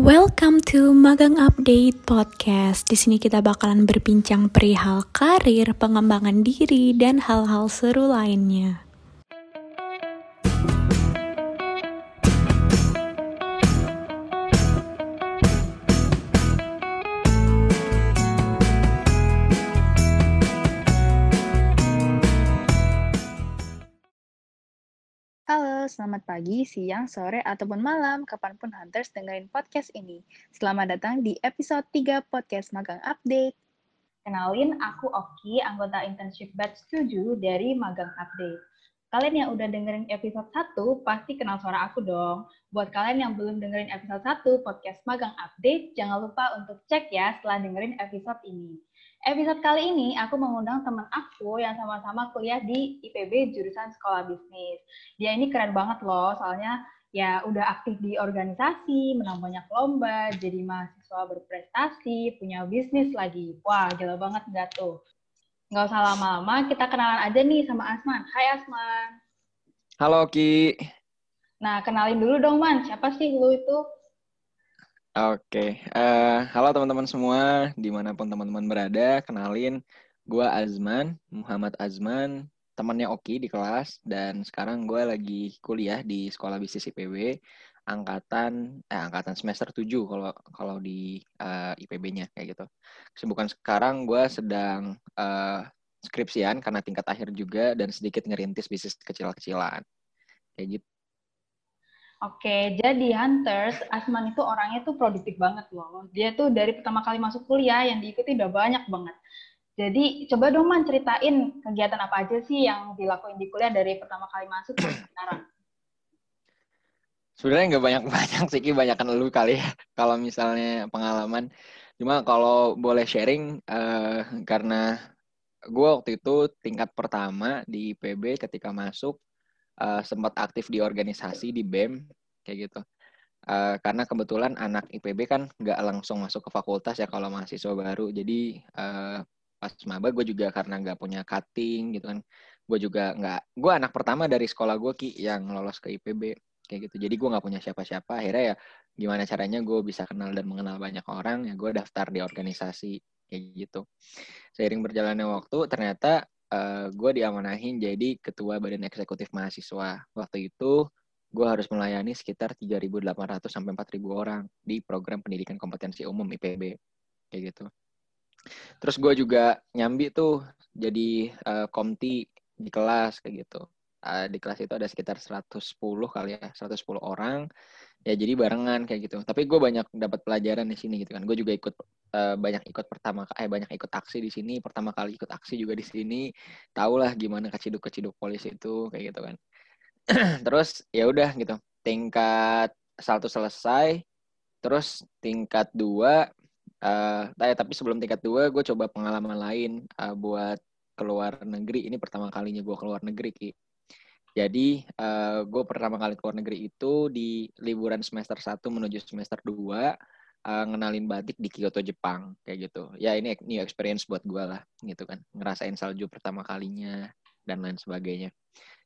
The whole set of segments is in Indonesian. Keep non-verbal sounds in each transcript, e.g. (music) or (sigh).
Welcome to Magang Update Podcast. Di sini kita bakalan berbincang perihal karir, pengembangan diri, dan hal-hal seru lainnya. Selamat pagi, siang, sore, ataupun malam, kapan pun Hunters dengerin podcast ini. Selamat datang di episode 3 Podcast Magang Update. Kenalin, aku Oki, anggota internship batch 7 dari Magang Update. Kalian yang udah dengerin episode 1 pasti kenal suara aku dong. Buat kalian yang belum dengerin episode 1 podcast Magang Update, jangan lupa untuk cek ya setelah dengerin episode ini. Episode kali ini aku mengundang teman aku yang sama-sama kuliah di IPB jurusan Sekolah Bisnis. Dia ini keren banget loh, soalnya ya udah aktif di organisasi, menang banyak lomba, jadi mahasiswa berprestasi, punya bisnis lagi. Wah, gila banget nggak tuh? Nggak usah lama-lama, kita kenalan aja nih sama Asman. Hai Asman. Halo Ki. Nah, kenalin dulu dong Man, siapa sih lu itu? Oke, uh, halo teman-teman semua, di mana pun teman-teman berada, kenalin, gue Azman, Muhammad Azman, temannya Oki di kelas, dan sekarang gue lagi kuliah di Sekolah Bisnis IPB, angkatan, eh, angkatan semester 7 kalau kalau di uh, IPB-nya, kayak gitu. Kesibukan sekarang gue sedang uh, skripsian karena tingkat akhir juga, dan sedikit ngerintis bisnis kecil-kecilan, kayak gitu. Oke, jadi Hunters, Asman itu orangnya tuh produktif banget loh. Dia tuh dari pertama kali masuk kuliah yang diikuti udah banyak banget. Jadi coba dong man ceritain kegiatan apa aja sih yang dilakuin di kuliah dari pertama kali masuk sampai sekarang. Sebenarnya nggak banyak-banyak (laughs) sih, banyak lu kali ya. Kalau misalnya pengalaman. Cuma kalau boleh sharing, uh, karena gue waktu itu tingkat pertama di IPB ketika masuk, uh, sempat aktif di organisasi di BEM kayak gitu. Uh, karena kebetulan anak IPB kan nggak langsung masuk ke fakultas ya kalau mahasiswa baru. Jadi uh, pas maba gue juga karena nggak punya cutting gitu kan, gue juga nggak. Gue anak pertama dari sekolah gue ki yang lolos ke IPB kayak gitu. Jadi gue nggak punya siapa-siapa. Akhirnya ya gimana caranya gue bisa kenal dan mengenal banyak orang ya gue daftar di organisasi kayak gitu. Seiring berjalannya waktu ternyata uh, eh, gue diamanahin jadi ketua badan eksekutif mahasiswa. Waktu itu gue harus melayani sekitar 3.800 sampai 4.000 orang di program pendidikan kompetensi umum IPB kayak gitu. Terus gue juga nyambi tuh jadi uh, komti di kelas kayak gitu. Uh, di kelas itu ada sekitar 110 kali ya, 110 orang. Ya jadi barengan kayak gitu. Tapi gue banyak dapat pelajaran di sini gitu kan. Gue juga ikut uh, banyak ikut pertama eh banyak ikut aksi di sini. Pertama kali ikut aksi juga di sini. Tahulah gimana keciduk keciduk polisi itu kayak gitu kan. (clears throat) Terus ya udah gitu. Tingkat satu selesai. Terus tingkat dua uh, tapi sebelum tingkat dua gue coba pengalaman lain uh, buat keluar negeri. Ini pertama kalinya gue keluar negeri ki jadi uh, gue pertama kali keluar negeri itu di liburan semester 1 menuju semester 2 uh, ngenalin batik di Kyoto Jepang kayak gitu. Ya ini new experience buat gue lah gitu kan. Ngerasain salju pertama kalinya dan lain sebagainya.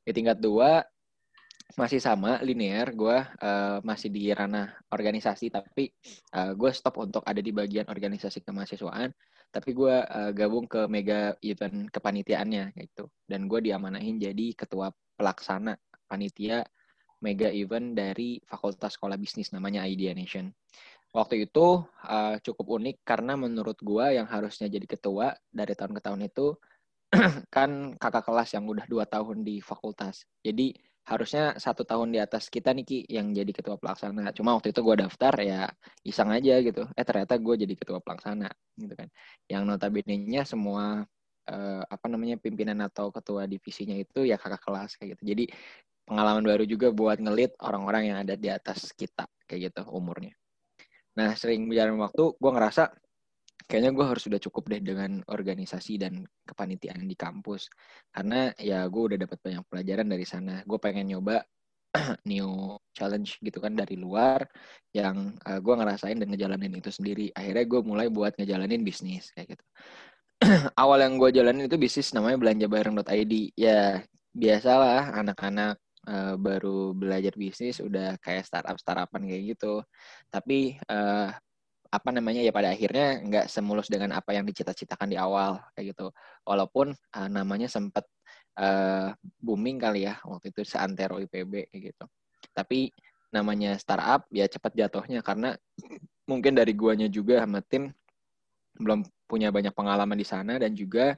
Di tingkat dua masih sama linear. Gue uh, masih di ranah organisasi tapi uh, gue stop untuk ada di bagian organisasi kemahasiswaan. Tapi gue uh, gabung ke mega event kepanitiaannya gitu. Dan gue diamanahin jadi ketua pelaksana panitia mega event dari Fakultas Sekolah Bisnis namanya Idea Nation waktu itu uh, cukup unik karena menurut gua yang harusnya jadi ketua dari tahun ke tahun itu (clears throat) kan kakak kelas yang udah dua tahun di fakultas. Jadi harusnya satu tahun di atas kita nih Ki yang jadi ketua pelaksana. Cuma waktu itu gua daftar ya iseng aja gitu. Eh ternyata gue jadi ketua pelaksana gitu kan. Yang notabene-nya semua uh, apa namanya pimpinan atau ketua divisinya itu ya kakak kelas kayak gitu. Jadi pengalaman baru juga buat ngelit orang-orang yang ada di atas kita kayak gitu umurnya. Nah, sering berjalan waktu, gue ngerasa kayaknya gue harus sudah cukup deh dengan organisasi dan kepanitiaan di kampus. Karena ya gue udah dapat banyak pelajaran dari sana. Gue pengen nyoba (clears throat) new challenge gitu kan dari luar yang uh, eh, gue ngerasain dan ngejalanin itu sendiri. Akhirnya gue mulai buat ngejalanin bisnis kayak gitu. (clears throat) Awal yang gue jalanin itu bisnis namanya belanja bareng.id. Ya biasalah anak-anak uh, baru belajar bisnis udah kayak startup startupan kayak gitu. Tapi uh, apa namanya ya pada akhirnya nggak semulus dengan apa yang dicita-citakan di awal kayak gitu. Walaupun uh, namanya sempat uh, booming kali ya waktu itu seantero IPB kayak gitu. Tapi namanya startup ya cepat jatuhnya karena (clears throat) mungkin dari guanya juga sama tim belum punya banyak pengalaman di sana dan juga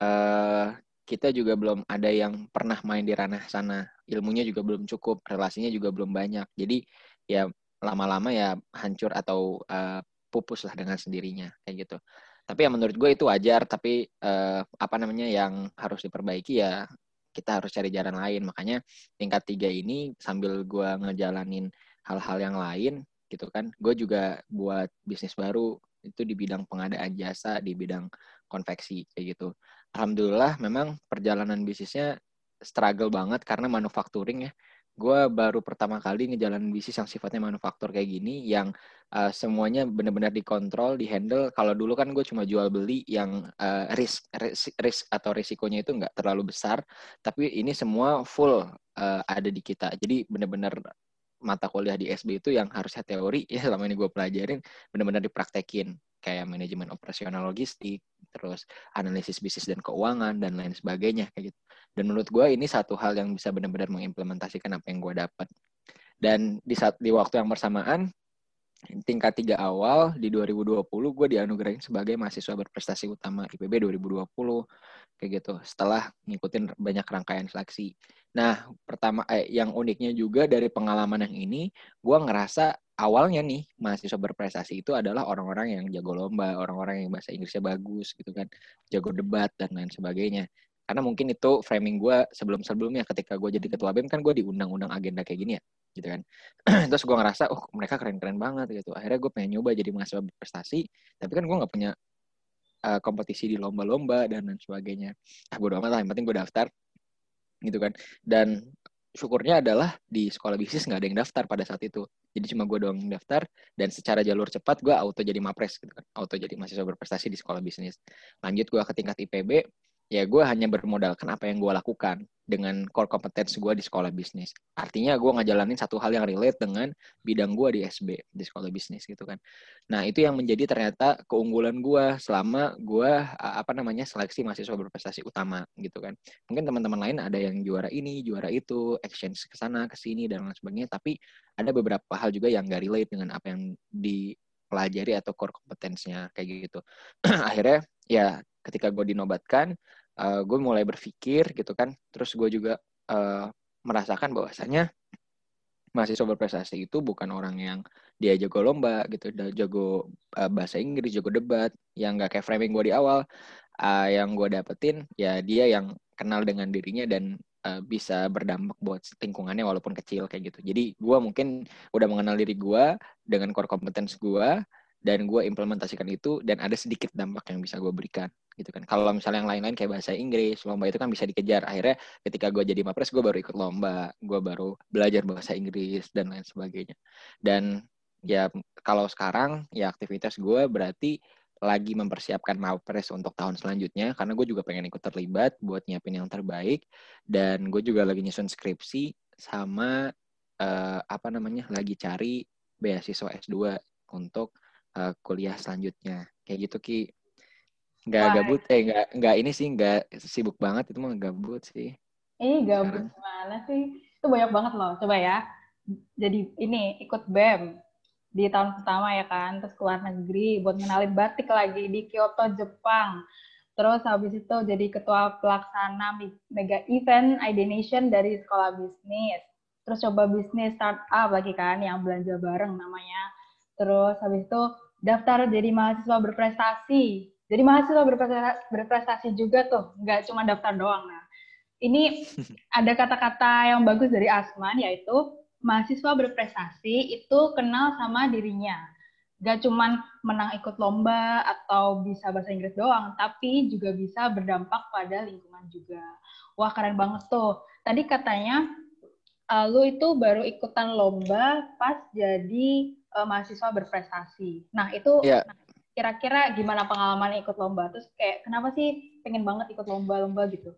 uh, kita juga belum ada yang pernah main di ranah sana ilmunya juga belum cukup relasinya juga belum banyak jadi ya lama-lama ya hancur atau uh, pupus lah dengan sendirinya kayak gitu. Tapi ya menurut gue itu wajar. Tapi uh, apa namanya yang harus diperbaiki ya kita harus cari jalan lain. Makanya tingkat tiga ini sambil gue ngejalanin hal-hal yang lain gitu kan, gue juga buat bisnis baru itu di bidang pengadaan jasa di bidang konveksi kayak gitu. Alhamdulillah memang perjalanan bisnisnya struggle banget karena manufacturing ya gue baru pertama kali ngejalanin bisnis yang sifatnya manufaktur kayak gini yang uh, semuanya benar-benar dikontrol, dihandle. Kalau dulu kan gue cuma jual beli yang uh, risk, risk risk atau risikonya itu nggak terlalu besar, tapi ini semua full uh, ada di kita. Jadi benar-benar mata kuliah di SB itu yang harusnya teori (laughs) ya selama ini gue pelajarin benar-benar dipraktekin kayak manajemen operasional logistik, terus analisis bisnis dan keuangan dan lain sebagainya kayak gitu. Dan menurut gue ini satu hal yang bisa benar-benar mengimplementasikan apa yang gue dapat. Dan di saat di waktu yang bersamaan tingkat tiga awal di 2020 gue dianugerahin sebagai mahasiswa berprestasi utama IPB 2020 kayak gitu setelah ngikutin banyak rangkaian seleksi. Nah pertama eh, yang uniknya juga dari pengalaman yang ini gue ngerasa awalnya nih mahasiswa berprestasi itu adalah orang-orang yang jago lomba, orang-orang yang bahasa Inggrisnya bagus gitu kan, jago debat dan lain sebagainya. Karena mungkin itu framing gue sebelum-sebelumnya ketika gue jadi ketua BEM kan gue diundang-undang agenda kayak gini ya gitu kan. (clears throat) Terus gue ngerasa oh mereka keren-keren banget gitu. Akhirnya gue pengen nyoba jadi mahasiswa berprestasi tapi kan gue nggak punya uh, kompetisi di lomba-lomba dan lain sebagainya. Ah bodo amat lah yang penting gue daftar gitu kan. Dan syukurnya adalah di sekolah bisnis nggak ada yang daftar pada saat itu. Jadi cuma gue doang yang daftar dan secara jalur cepat gue auto jadi mapres gitu kan. Auto jadi mahasiswa berprestasi di sekolah bisnis. Lanjut gue ke tingkat IPB ya gue hanya bermodalkan apa yang gue lakukan dengan core competence gue di sekolah bisnis. Artinya gue ngejalanin satu hal yang relate dengan bidang gue di SB, di sekolah bisnis gitu kan. Nah itu yang menjadi ternyata keunggulan gue selama gue apa namanya seleksi mahasiswa berprestasi utama gitu kan. Mungkin teman-teman lain ada yang juara ini, juara itu, exchange ke sana, ke sini dan lain sebagainya. Tapi ada beberapa hal juga yang gak relate dengan apa yang dipelajari atau core kompetensnya kayak gitu. (clears throat) Akhirnya ya ketika gue dinobatkan uh, gue mulai berpikir gitu kan terus gue juga uh, merasakan bahwasanya mahasiswa berprestasi itu bukan orang yang dia jago lomba gitu, jago uh, bahasa Inggris, jago debat, yang gak kayak framing gue di awal, uh, yang gue dapetin ya dia yang kenal dengan dirinya dan uh, bisa berdampak buat lingkungannya walaupun kecil kayak gitu. Jadi gue mungkin udah mengenal diri gue dengan core competence gue dan gue implementasikan itu dan ada sedikit dampak yang bisa gue berikan gitu kan. Kalau misalnya yang lain-lain kayak bahasa Inggris, lomba itu kan bisa dikejar. Akhirnya ketika gue jadi mapres, gue baru ikut lomba, gue baru belajar bahasa Inggris dan lain sebagainya. Dan ya kalau sekarang ya aktivitas gue berarti lagi mempersiapkan mapres untuk tahun selanjutnya karena gue juga pengen ikut terlibat buat nyiapin yang terbaik dan gue juga lagi nyusun skripsi sama uh, apa namanya lagi cari beasiswa S2 untuk uh, kuliah selanjutnya. Kayak gitu ki. Nggak Wah. gabut eh nggak nggak ini sih nggak sibuk banget itu mah gabut sih. Eh gabut mana sih? Itu banyak banget loh coba ya. Jadi ini ikut bem di tahun pertama ya kan terus keluar negeri buat ngenalin batik lagi di Kyoto Jepang. Terus habis itu jadi ketua pelaksana mega event ID Nation dari sekolah bisnis. Terus coba bisnis startup lagi kan yang belanja bareng namanya terus habis itu daftar jadi mahasiswa berprestasi jadi mahasiswa berprestasi, berprestasi juga tuh, nggak cuma daftar doang. Nah, ini (laughs) ada kata-kata yang bagus dari Asman, yaitu mahasiswa berprestasi itu kenal sama dirinya. Gak cuma menang ikut lomba atau bisa bahasa Inggris doang, tapi juga bisa berdampak pada lingkungan juga. Wah, keren banget tuh. Tadi katanya, uh, lu itu baru ikutan lomba pas jadi uh, mahasiswa berprestasi. Nah, itu yeah. nah, kira-kira gimana pengalaman ikut lomba? Terus kayak kenapa sih pengen banget ikut lomba-lomba gitu?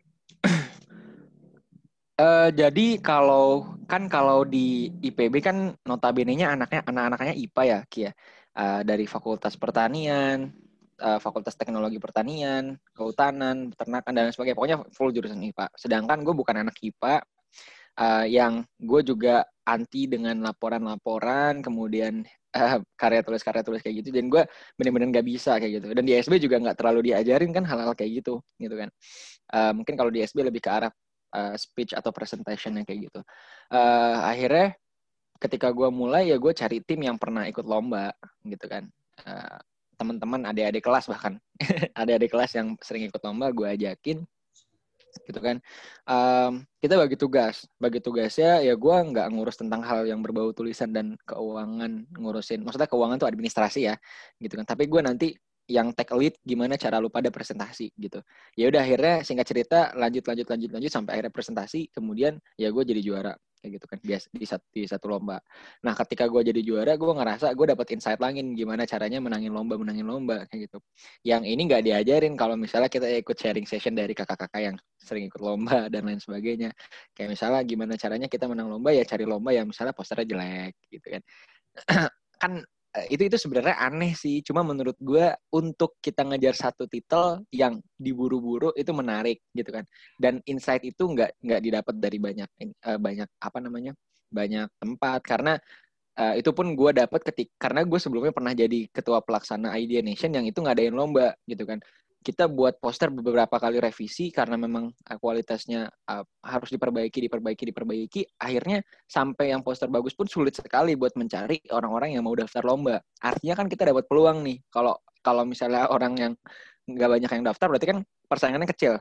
Uh, (clears throat) jadi kalau kan kalau di IPB kan notabene-nya anaknya anak-anaknya IPA ya, Kia. Uh, dari Fakultas Pertanian, uh, Fakultas Teknologi Pertanian, Kehutanan, Peternakan dan sebagainya. Pokoknya full jurusan IPA. Sedangkan gue bukan anak IPA uh, yang gue juga anti dengan laporan-laporan, kemudian uh, karya tulis karya tulis kayak gitu. Dan gue bener-bener gak bisa kayak gitu. Dan di SB juga nggak terlalu diajarin kan hal-hal kayak gitu, gitu kan. Uh, mungkin kalau di SB lebih ke arah uh, speech atau presentation yang kayak gitu. Uh, akhirnya ketika gue mulai ya gue cari tim yang pernah ikut lomba gitu kan. Uh, teman-teman adik-adik kelas bahkan (laughs) adik-adik kelas yang sering ikut lomba gue ajakin gitu kan. Um, kita bagi tugas. Bagi tugasnya ya gue nggak ngurus tentang hal yang berbau tulisan dan keuangan ngurusin. Maksudnya keuangan tuh administrasi ya gitu kan. Tapi gue nanti yang take lead gimana cara lu pada presentasi gitu. Ya udah akhirnya singkat cerita lanjut lanjut lanjut lanjut sampai akhirnya presentasi kemudian ya gue jadi juara kayak gitu kan bias di satu di satu lomba. Nah ketika gue jadi juara gue ngerasa gue dapet insight lagi gimana caranya menangin lomba menangin lomba kayak gitu. Yang ini nggak diajarin kalau misalnya kita ikut sharing session dari kakak-kakak yang sering ikut lomba (laughs) dan lain sebagainya. Kayak misalnya gimana caranya kita menang lomba ya cari lomba yang misalnya posternya jelek gitu kan. (clears throat) kan itu itu sebenarnya aneh sih. Cuma menurut gue untuk kita ngejar satu titel yang diburu-buru itu menarik gitu kan. Dan insight itu nggak nggak didapat dari banyak uh, banyak apa namanya banyak tempat karena uh, itu pun gue dapat ketik karena gue sebelumnya pernah jadi ketua pelaksana Idea Nation yang itu ngadain lomba gitu kan kita buat poster beberapa kali revisi karena memang uh, kualitasnya uh, harus diperbaiki, diperbaiki, diperbaiki. Akhirnya sampai yang poster bagus pun sulit sekali buat mencari orang-orang yang mau daftar lomba. Artinya kan kita dapat peluang nih. Kalau kalau misalnya orang yang nggak banyak yang daftar, berarti kan persaingannya kecil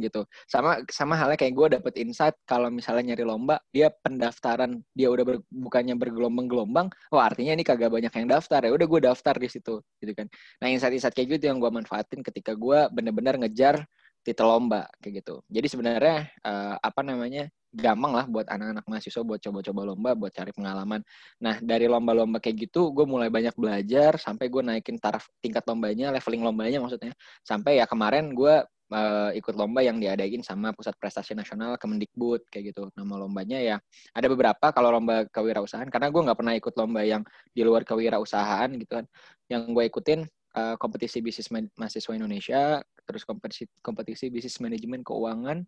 gitu. Sama sama halnya kayak gue dapet insight kalau misalnya nyari lomba, dia pendaftaran dia udah ber, bukannya bergelombang-gelombang, oh artinya ini kagak banyak yang daftar ya. Udah gue daftar di situ gitu kan. Nah insight-insight kayak gitu yang gue manfaatin ketika gue bener-bener ngejar titel lomba kayak gitu. Jadi sebenarnya uh, apa namanya gampang lah buat anak-anak mahasiswa buat coba-coba lomba, buat cari pengalaman. Nah dari lomba-lomba kayak gitu, gue mulai banyak belajar sampai gue naikin taraf tingkat lombanya, leveling lombanya maksudnya. Sampai ya kemarin gue uh, ikut lomba yang diadain sama Pusat Prestasi Nasional Kemendikbud kayak gitu. Nama lombanya ya ada beberapa kalau lomba kewirausahaan karena gue nggak pernah ikut lomba yang di luar kewirausahaan gitu kan. Yang gue ikutin uh, kompetisi bisnis mahasiswa Indonesia, terus kompetisi kompetisi bisnis manajemen keuangan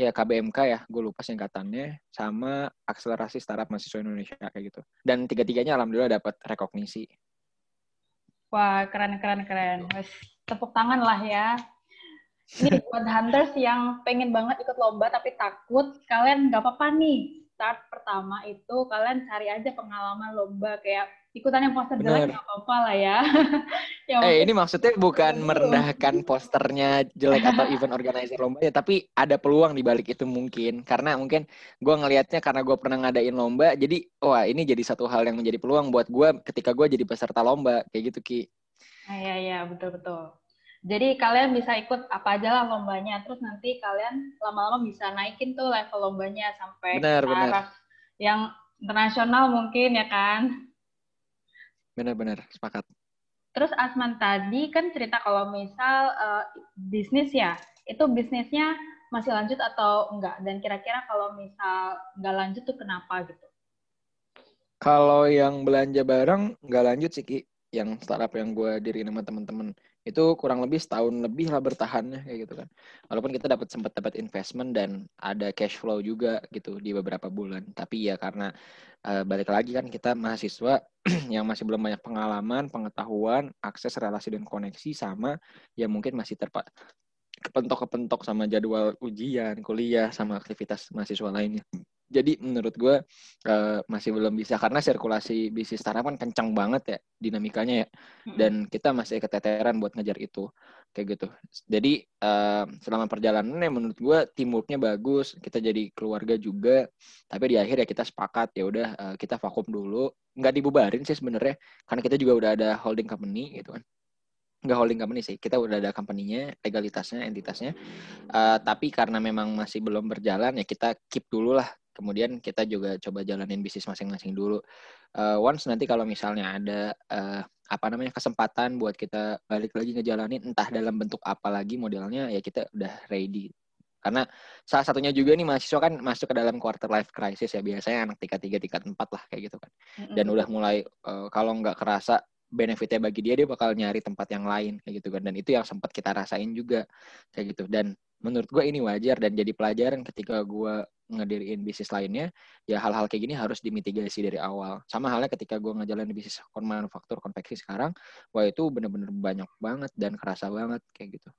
ya KBMK ya, gue lupa singkatannya, sama akselerasi startup mahasiswa Indonesia kayak gitu. Dan tiga-tiganya alhamdulillah dapat rekognisi. Wah, keren keren keren. Tepuk tangan lah ya Nih buat hunters yang pengen banget ikut lomba tapi takut, kalian nggak apa-apa nih. Start pertama itu kalian cari aja pengalaman lomba kayak ikutan yang poster jelek nggak apa-apa lah ya. (laughs) yang eh ini maksudnya bukan merendahkan posternya jelek atau event organizer lomba ya, tapi ada peluang di balik itu mungkin. Karena mungkin gue ngelihatnya karena gue pernah ngadain lomba, jadi wah ini jadi satu hal yang menjadi peluang buat gue ketika gue jadi peserta lomba kayak gitu ki. Iya iya betul betul. Jadi kalian bisa ikut apa aja lah lombanya, terus nanti kalian lama-lama bisa naikin tuh level lombanya sampai benar, benar. yang internasional mungkin ya kan? Benar-benar sepakat. Terus Asman tadi kan cerita kalau misal uh, bisnis ya, itu bisnisnya masih lanjut atau enggak? Dan kira-kira kalau misal enggak lanjut tuh kenapa gitu? Kalau yang belanja barang nggak lanjut sih Ki, yang startup yang gue diri sama teman-teman itu kurang lebih setahun lebih lah bertahannya kayak gitu kan. Walaupun kita dapat sempat dapat investment dan ada cash flow juga gitu di beberapa bulan. Tapi ya karena uh, balik lagi kan kita mahasiswa (clears throat) yang masih belum banyak pengalaman pengetahuan akses relasi dan koneksi sama ya mungkin masih terpa kepentok-kepentok sama jadwal ujian kuliah sama aktivitas mahasiswa lainnya jadi menurut gue uh, masih belum bisa karena sirkulasi bisnis startup kan kencang banget ya dinamikanya ya. Dan kita masih keteteran buat ngejar itu kayak gitu. Jadi uh, selama perjalanannya menurut gue teamworknya bagus kita jadi keluarga juga tapi di akhir ya kita sepakat ya udah uh, kita vakum dulu. Nggak dibubarin sih sebenarnya karena kita juga udah ada holding company gitu kan. Nggak holding company sih kita udah ada company-nya legalitasnya entitasnya. Uh, tapi karena memang masih belum berjalan ya kita keep dulu lah kemudian kita juga coba jalanin bisnis masing-masing dulu. Uh, once nanti kalau misalnya ada uh, apa namanya kesempatan buat kita balik lagi ngejalanin entah dalam bentuk apa lagi modelnya ya kita udah ready. Karena salah satunya juga nih mahasiswa kan masuk ke dalam quarter life crisis ya. Biasanya anak tingkat tiga tingkat empat lah kayak gitu kan. Dan udah mulai uh, kalau nggak kerasa benefitnya bagi dia dia bakal nyari tempat yang lain kayak gitu kan. Dan itu yang sempat kita rasain juga kayak gitu. Dan menurut gue ini wajar dan jadi pelajaran ketika gue ngediriin bisnis lainnya ya hal-hal kayak gini harus dimitigasi dari awal. Sama halnya ketika gue ngejalanin bisnis manufaktur konveksi sekarang wah itu bener-bener banyak banget dan kerasa banget kayak gitu.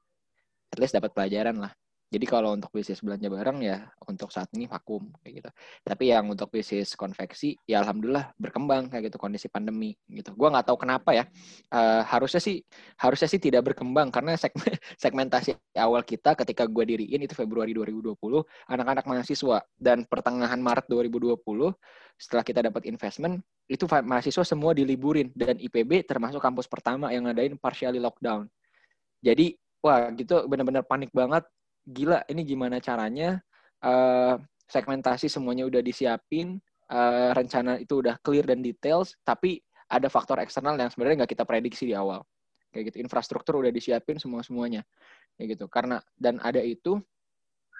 At least dapat pelajaran lah jadi kalau untuk bisnis belanja barang ya untuk saat ini vakum kayak gitu. Tapi yang untuk bisnis konveksi ya alhamdulillah berkembang kayak gitu kondisi pandemi gitu. Gua nggak tahu kenapa ya. Uh, harusnya sih harusnya sih tidak berkembang karena segmen, (laughs) segmentasi awal kita ketika gua diriin itu Februari 2020 anak-anak mahasiswa dan pertengahan Maret 2020 setelah kita dapat investment itu mahasiswa semua diliburin dan IPB termasuk kampus pertama yang ngadain partially lockdown. Jadi wah gitu benar-benar panik banget gila ini gimana caranya uh, segmentasi semuanya udah disiapin uh, rencana itu udah clear dan details tapi ada faktor eksternal yang sebenarnya nggak kita prediksi di awal. Kayak gitu infrastruktur udah disiapin semua semuanya kayak gitu karena dan ada itu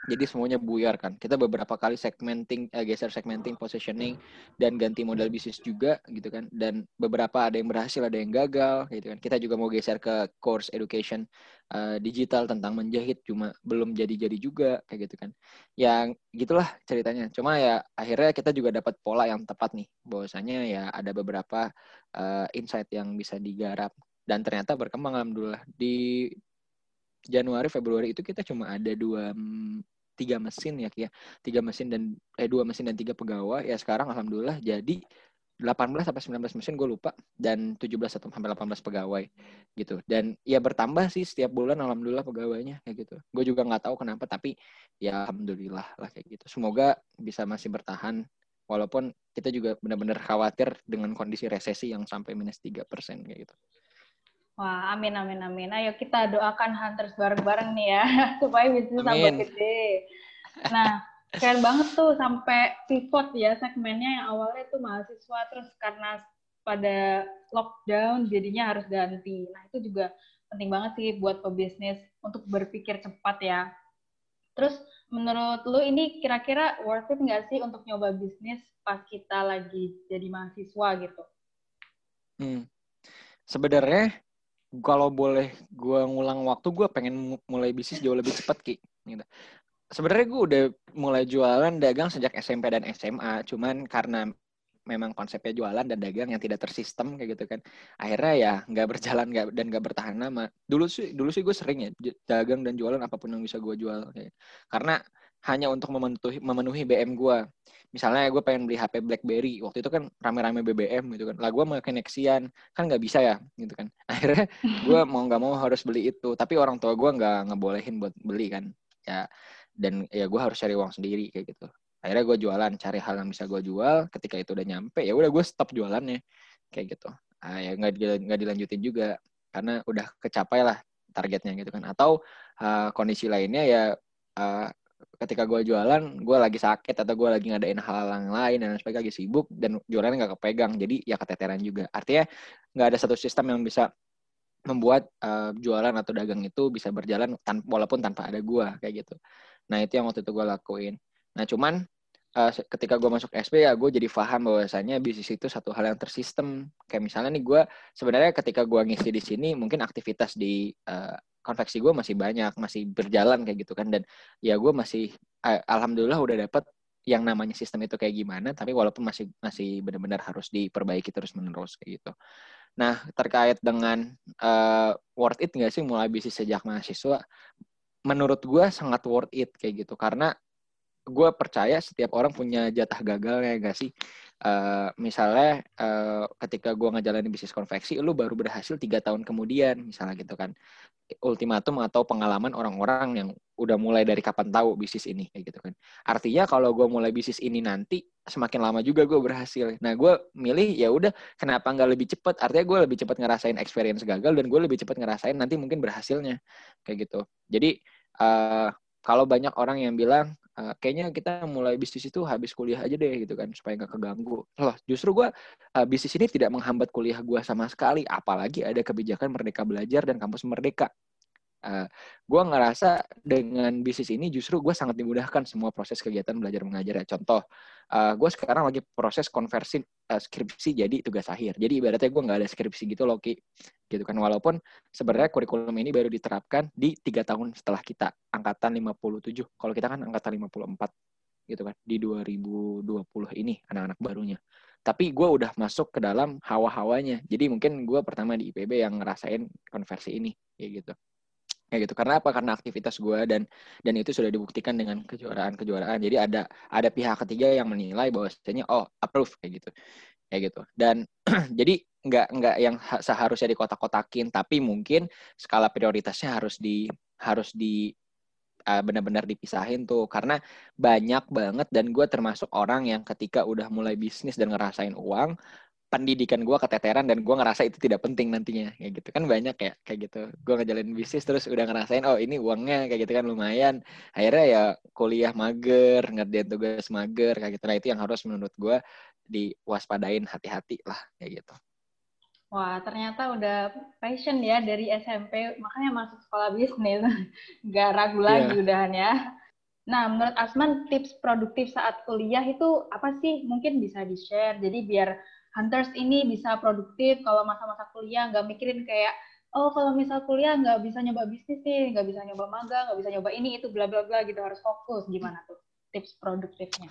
jadi semuanya buyar kan. Kita beberapa kali segmenting, eh, geser segmenting, positioning, dan ganti model bisnis juga gitu kan. Dan beberapa ada yang berhasil, ada yang gagal gitu kan. Kita juga mau geser ke course education uh, digital tentang menjahit, cuma belum jadi-jadi juga kayak gitu kan. Yang gitulah ceritanya. Cuma ya akhirnya kita juga dapat pola yang tepat nih. Bahwasanya ya ada beberapa uh, insight yang bisa digarap dan ternyata berkembang alhamdulillah di Januari Februari itu kita cuma ada dua tiga mesin ya ya tiga mesin dan eh dua mesin dan tiga pegawai. Ya sekarang alhamdulillah jadi 18 sampai 19 mesin gue lupa. Dan 17 atau sampai 18 pegawai gitu. Dan ya bertambah sih setiap bulan alhamdulillah pegawainya kayak gitu. Gue juga nggak tahu kenapa tapi ya alhamdulillah lah kayak gitu. Semoga bisa masih bertahan walaupun kita juga benar-benar khawatir dengan kondisi resesi yang sampai minus tiga persen kayak gitu Wah, amin, amin, amin. Ayo kita doakan Hunters bareng-bareng nih ya, (laughs) supaya bisnis tambah gede. Nah, keren banget tuh sampai pivot ya segmennya yang awalnya tuh mahasiswa, terus karena pada lockdown jadinya harus ganti. Nah, itu juga penting banget sih buat pebisnis untuk berpikir cepat ya. Terus menurut lu ini kira-kira worth it nggak sih untuk nyoba bisnis pas kita lagi jadi mahasiswa gitu? Hmm. Sebenarnya kalau boleh gue ngulang waktu gue pengen mulai bisnis jauh lebih cepat ki gitu. sebenarnya gue udah mulai jualan dagang sejak SMP dan SMA cuman karena memang konsepnya jualan dan dagang yang tidak tersistem kayak gitu kan akhirnya ya nggak berjalan gak, dan nggak bertahan lama dulu sih dulu sih gue sering ya dagang dan jualan apa pun yang bisa gue jual kayak. karena hanya untuk memenuhi memenuhi BM gue misalnya gue pengen beli HP BlackBerry waktu itu kan rame-rame BBM gitu kan. Lah gue mau Nexian kan nggak bisa ya gitu kan. (laughs) Akhirnya gue (laughs) mau nggak mau harus beli itu. Tapi orang tua gue nggak ngebolehin buat beli kan ya. Dan ya gue harus cari uang sendiri kayak gitu. Akhirnya gue jualan cari hal yang bisa gue jual. Ketika itu udah nyampe ya udah gue stop jualannya kayak gitu. Ah, ya nggak nggak dilanjutin juga karena udah kecapai lah targetnya gitu kan. Atau uh, kondisi lainnya ya uh, ketika gue jualan gue lagi sakit atau gue lagi ngadain hal yang lain dan sebagainya lagi sibuk dan jualannya nggak kepegang jadi ya keteteran juga. Artinya nggak ada satu sistem yang bisa membuat uh, jualan atau dagang itu bisa berjalan tan walaupun tanpa ada gue kayak gitu. Nah itu yang waktu itu gue lakuin. Nah cuman uh, ketika gue masuk SP ya gue jadi paham bahwasanya bisnis itu satu hal yang tersistem kayak misalnya nih gue sebenarnya ketika gue ngisi di sini mungkin aktivitas di uh, konveksi gue masih banyak, masih berjalan kayak gitu kan. Dan ya gue masih, eh, alhamdulillah udah dapet yang namanya sistem itu kayak gimana, tapi walaupun masih masih benar-benar harus diperbaiki terus menerus kayak gitu. Nah terkait dengan uh, worth it nggak sih mulai bisnis sejak mahasiswa? Menurut gue sangat worth it kayak gitu karena gue percaya setiap orang punya jatah gagal ya gak sih? Uh, misalnya uh, ketika gue ngejalanin bisnis konveksi, lu baru berhasil tiga tahun kemudian, misalnya gitu kan, ultimatum atau pengalaman orang-orang yang udah mulai dari kapan tahu bisnis ini kayak gitu kan. Artinya kalau gue mulai bisnis ini nanti semakin lama juga gue berhasil. Nah gue milih ya udah kenapa nggak lebih cepat? Artinya gue lebih cepat ngerasain experience gagal dan gue lebih cepat ngerasain nanti mungkin berhasilnya kayak gitu. Jadi uh, kalau banyak orang yang bilang uh, kayaknya kita mulai bisnis itu habis kuliah aja deh gitu kan supaya nggak keganggu. Loh justru gue uh, bisnis ini tidak menghambat kuliah gue sama sekali apalagi ada kebijakan merdeka belajar dan kampus merdeka Uh, gue ngerasa dengan bisnis ini justru gue sangat dimudahkan semua proses kegiatan belajar mengajar ya. Contoh, uh, gue sekarang lagi proses konversi uh, skripsi jadi tugas akhir. Jadi ibaratnya gue nggak ada skripsi gitu loh, Ki. Gitu kan. Walaupun sebenarnya kurikulum ini baru diterapkan di tiga tahun setelah kita angkatan 57. Kalau kita kan angkatan 54 gitu kan di 2020 ini anak-anak barunya. Tapi gue udah masuk ke dalam hawa-hawanya. Jadi mungkin gue pertama di IPB yang ngerasain konversi ini kayak gitu. Kayak gitu. Karena apa? Karena aktivitas gue dan dan itu sudah dibuktikan dengan kejuaraan-kejuaraan. Jadi ada ada pihak ketiga yang menilai bahwasanya oh approve kayak gitu. Kayak gitu. Dan (clears throat) jadi nggak nggak yang seharusnya dikotak-kotakin, tapi mungkin skala prioritasnya harus di harus di uh, benar-benar dipisahin tuh karena banyak banget dan gue termasuk orang yang ketika udah mulai bisnis dan ngerasain uang pendidikan gue keteteran dan gue ngerasa itu tidak penting nantinya kayak gitu kan banyak ya kayak gitu gue ngejalanin bisnis terus udah ngerasain oh ini uangnya kayak gitu kan lumayan akhirnya ya kuliah mager ngerjain tugas mager kayak gitu nah itu yang harus menurut gue diwaspadain hati-hati lah kayak gitu Wah, ternyata udah passion ya dari SMP, makanya masuk sekolah bisnis. (laughs) Nggak ragu yeah. lagi udahan ya. Nah, menurut Asman, tips produktif saat kuliah itu apa sih? Mungkin bisa di-share. Jadi biar Hunters ini bisa produktif kalau masa-masa kuliah, nggak mikirin kayak, oh kalau misal kuliah nggak bisa nyoba bisnis nih, nggak bisa nyoba magang, nggak bisa nyoba ini, itu bla bla bla gitu, harus fokus. Gimana tuh tips produktifnya?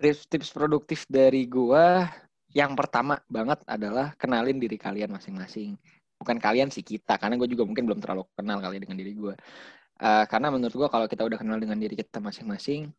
Tips, tips produktif dari gua yang pertama banget adalah kenalin diri kalian masing-masing. Bukan kalian sih kita, karena gue juga mungkin belum terlalu kenal kali dengan diri gue. Uh, karena menurut gue kalau kita udah kenal dengan diri kita masing-masing,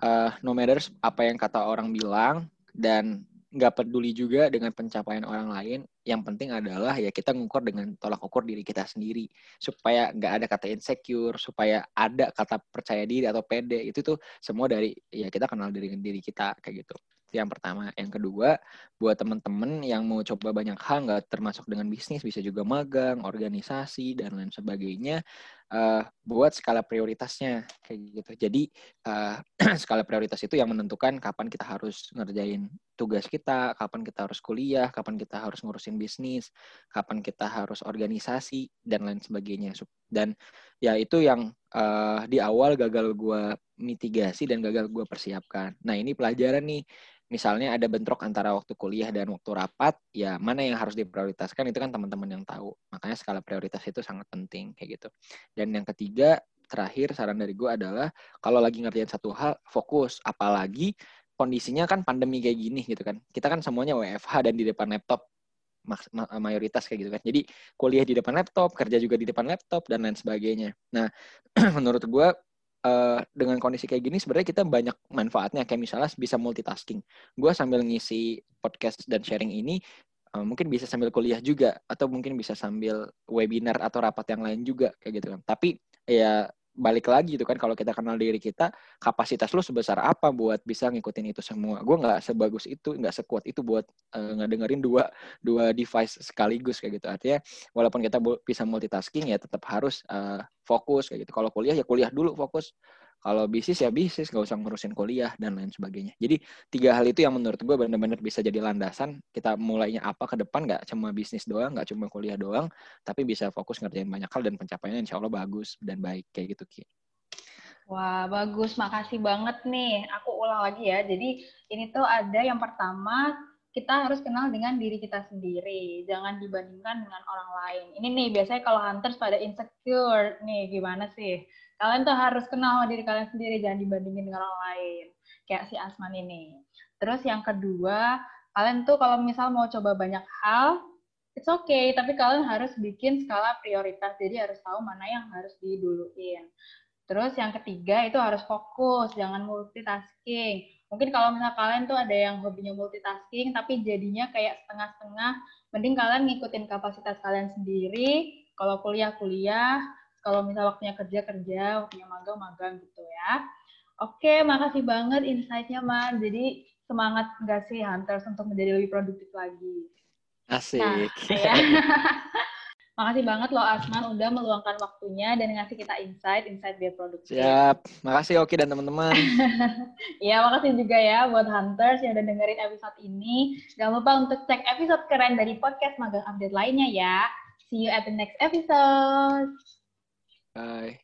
uh, no matters apa yang kata orang bilang dan nggak peduli juga dengan pencapaian orang lain. Yang penting adalah ya kita ngukur dengan tolak ukur diri kita sendiri supaya nggak ada kata insecure, supaya ada kata percaya diri atau pede. Itu tuh semua dari ya kita kenal diri diri kita kayak gitu yang pertama. Yang kedua, buat teman-teman yang mau coba banyak hal, nggak termasuk dengan bisnis, bisa juga magang, organisasi, dan lain sebagainya, uh, buat skala prioritasnya kayak gitu. Jadi uh, (clears throat) skala prioritas itu yang menentukan kapan kita harus ngerjain tugas kita, kapan kita harus kuliah, kapan kita harus ngurusin bisnis, kapan kita harus organisasi dan lain sebagainya. Dan ya itu yang uh, di awal gagal gue mitigasi dan gagal gue persiapkan. Nah ini pelajaran nih misalnya ada bentrok antara waktu kuliah dan waktu rapat, ya mana yang harus diprioritaskan itu kan teman-teman yang tahu. Makanya skala prioritas itu sangat penting kayak gitu. Dan yang ketiga, terakhir saran dari gue adalah kalau lagi ngerjain satu hal, fokus. Apalagi kondisinya kan pandemi kayak gini gitu kan. Kita kan semuanya WFH dan di depan laptop mayoritas kayak gitu kan. Jadi kuliah di depan laptop, kerja juga di depan laptop dan lain sebagainya. Nah, (clears throat) menurut gue uh, dengan kondisi kayak gini sebenarnya kita banyak manfaatnya kayak misalnya bisa multitasking. Gue sambil ngisi podcast dan sharing ini uh, mungkin bisa sambil kuliah juga atau mungkin bisa sambil webinar atau rapat yang lain juga kayak gitu kan. Tapi ya balik lagi itu kan kalau kita kenal diri kita kapasitas lu sebesar apa buat bisa ngikutin itu semua? Gue nggak sebagus itu nggak sekuat itu buat uh, ngedengerin dua dua device sekaligus kayak gitu. Artinya walaupun kita bisa multitasking ya tetap harus uh, fokus kayak gitu. Kalau kuliah ya kuliah dulu fokus kalau bisnis ya bisnis, nggak usah ngurusin kuliah dan lain sebagainya. Jadi tiga hal itu yang menurut gue benar-benar bisa jadi landasan kita mulainya apa ke depan nggak cuma bisnis doang, nggak cuma kuliah doang, tapi bisa fokus ngerjain banyak hal dan pencapaiannya insya Allah bagus dan baik kayak gitu Ki. Wah, bagus. Makasih banget nih. Aku ulang lagi ya. Jadi ini tuh ada yang pertama kita harus kenal dengan diri kita sendiri. Jangan dibandingkan dengan orang lain. Ini nih biasanya kalau hunters pada insecure nih gimana sih? Kalian tuh harus kenal sama diri kalian sendiri, jangan dibandingin dengan orang lain. Kayak si Asman ini. Terus yang kedua, kalian tuh kalau misal mau coba banyak hal, it's okay, tapi kalian harus bikin skala prioritas. Jadi harus tahu mana yang harus diduluin. Terus yang ketiga itu harus fokus, jangan multitasking. Mungkin kalau misal kalian tuh ada yang hobinya multitasking, tapi jadinya kayak setengah-setengah, mending kalian ngikutin kapasitas kalian sendiri. Kalau kuliah-kuliah, kalau misal waktunya kerja kerja, waktunya magang magang gitu ya. Oke, makasih banget insight-nya, Man. Jadi semangat nggak sih Hunters untuk menjadi lebih produktif lagi? Asik. Nah, ya. (laughs) makasih banget loh Asman udah meluangkan waktunya dan ngasih kita insight, insight biar produktif. Siap. Makasih Oki dan teman-teman. Iya, (laughs) makasih juga ya buat Hunters yang udah dengerin episode ini. Jangan lupa untuk cek episode keren dari podcast Magang Update lainnya ya. See you at the next episode. Bye.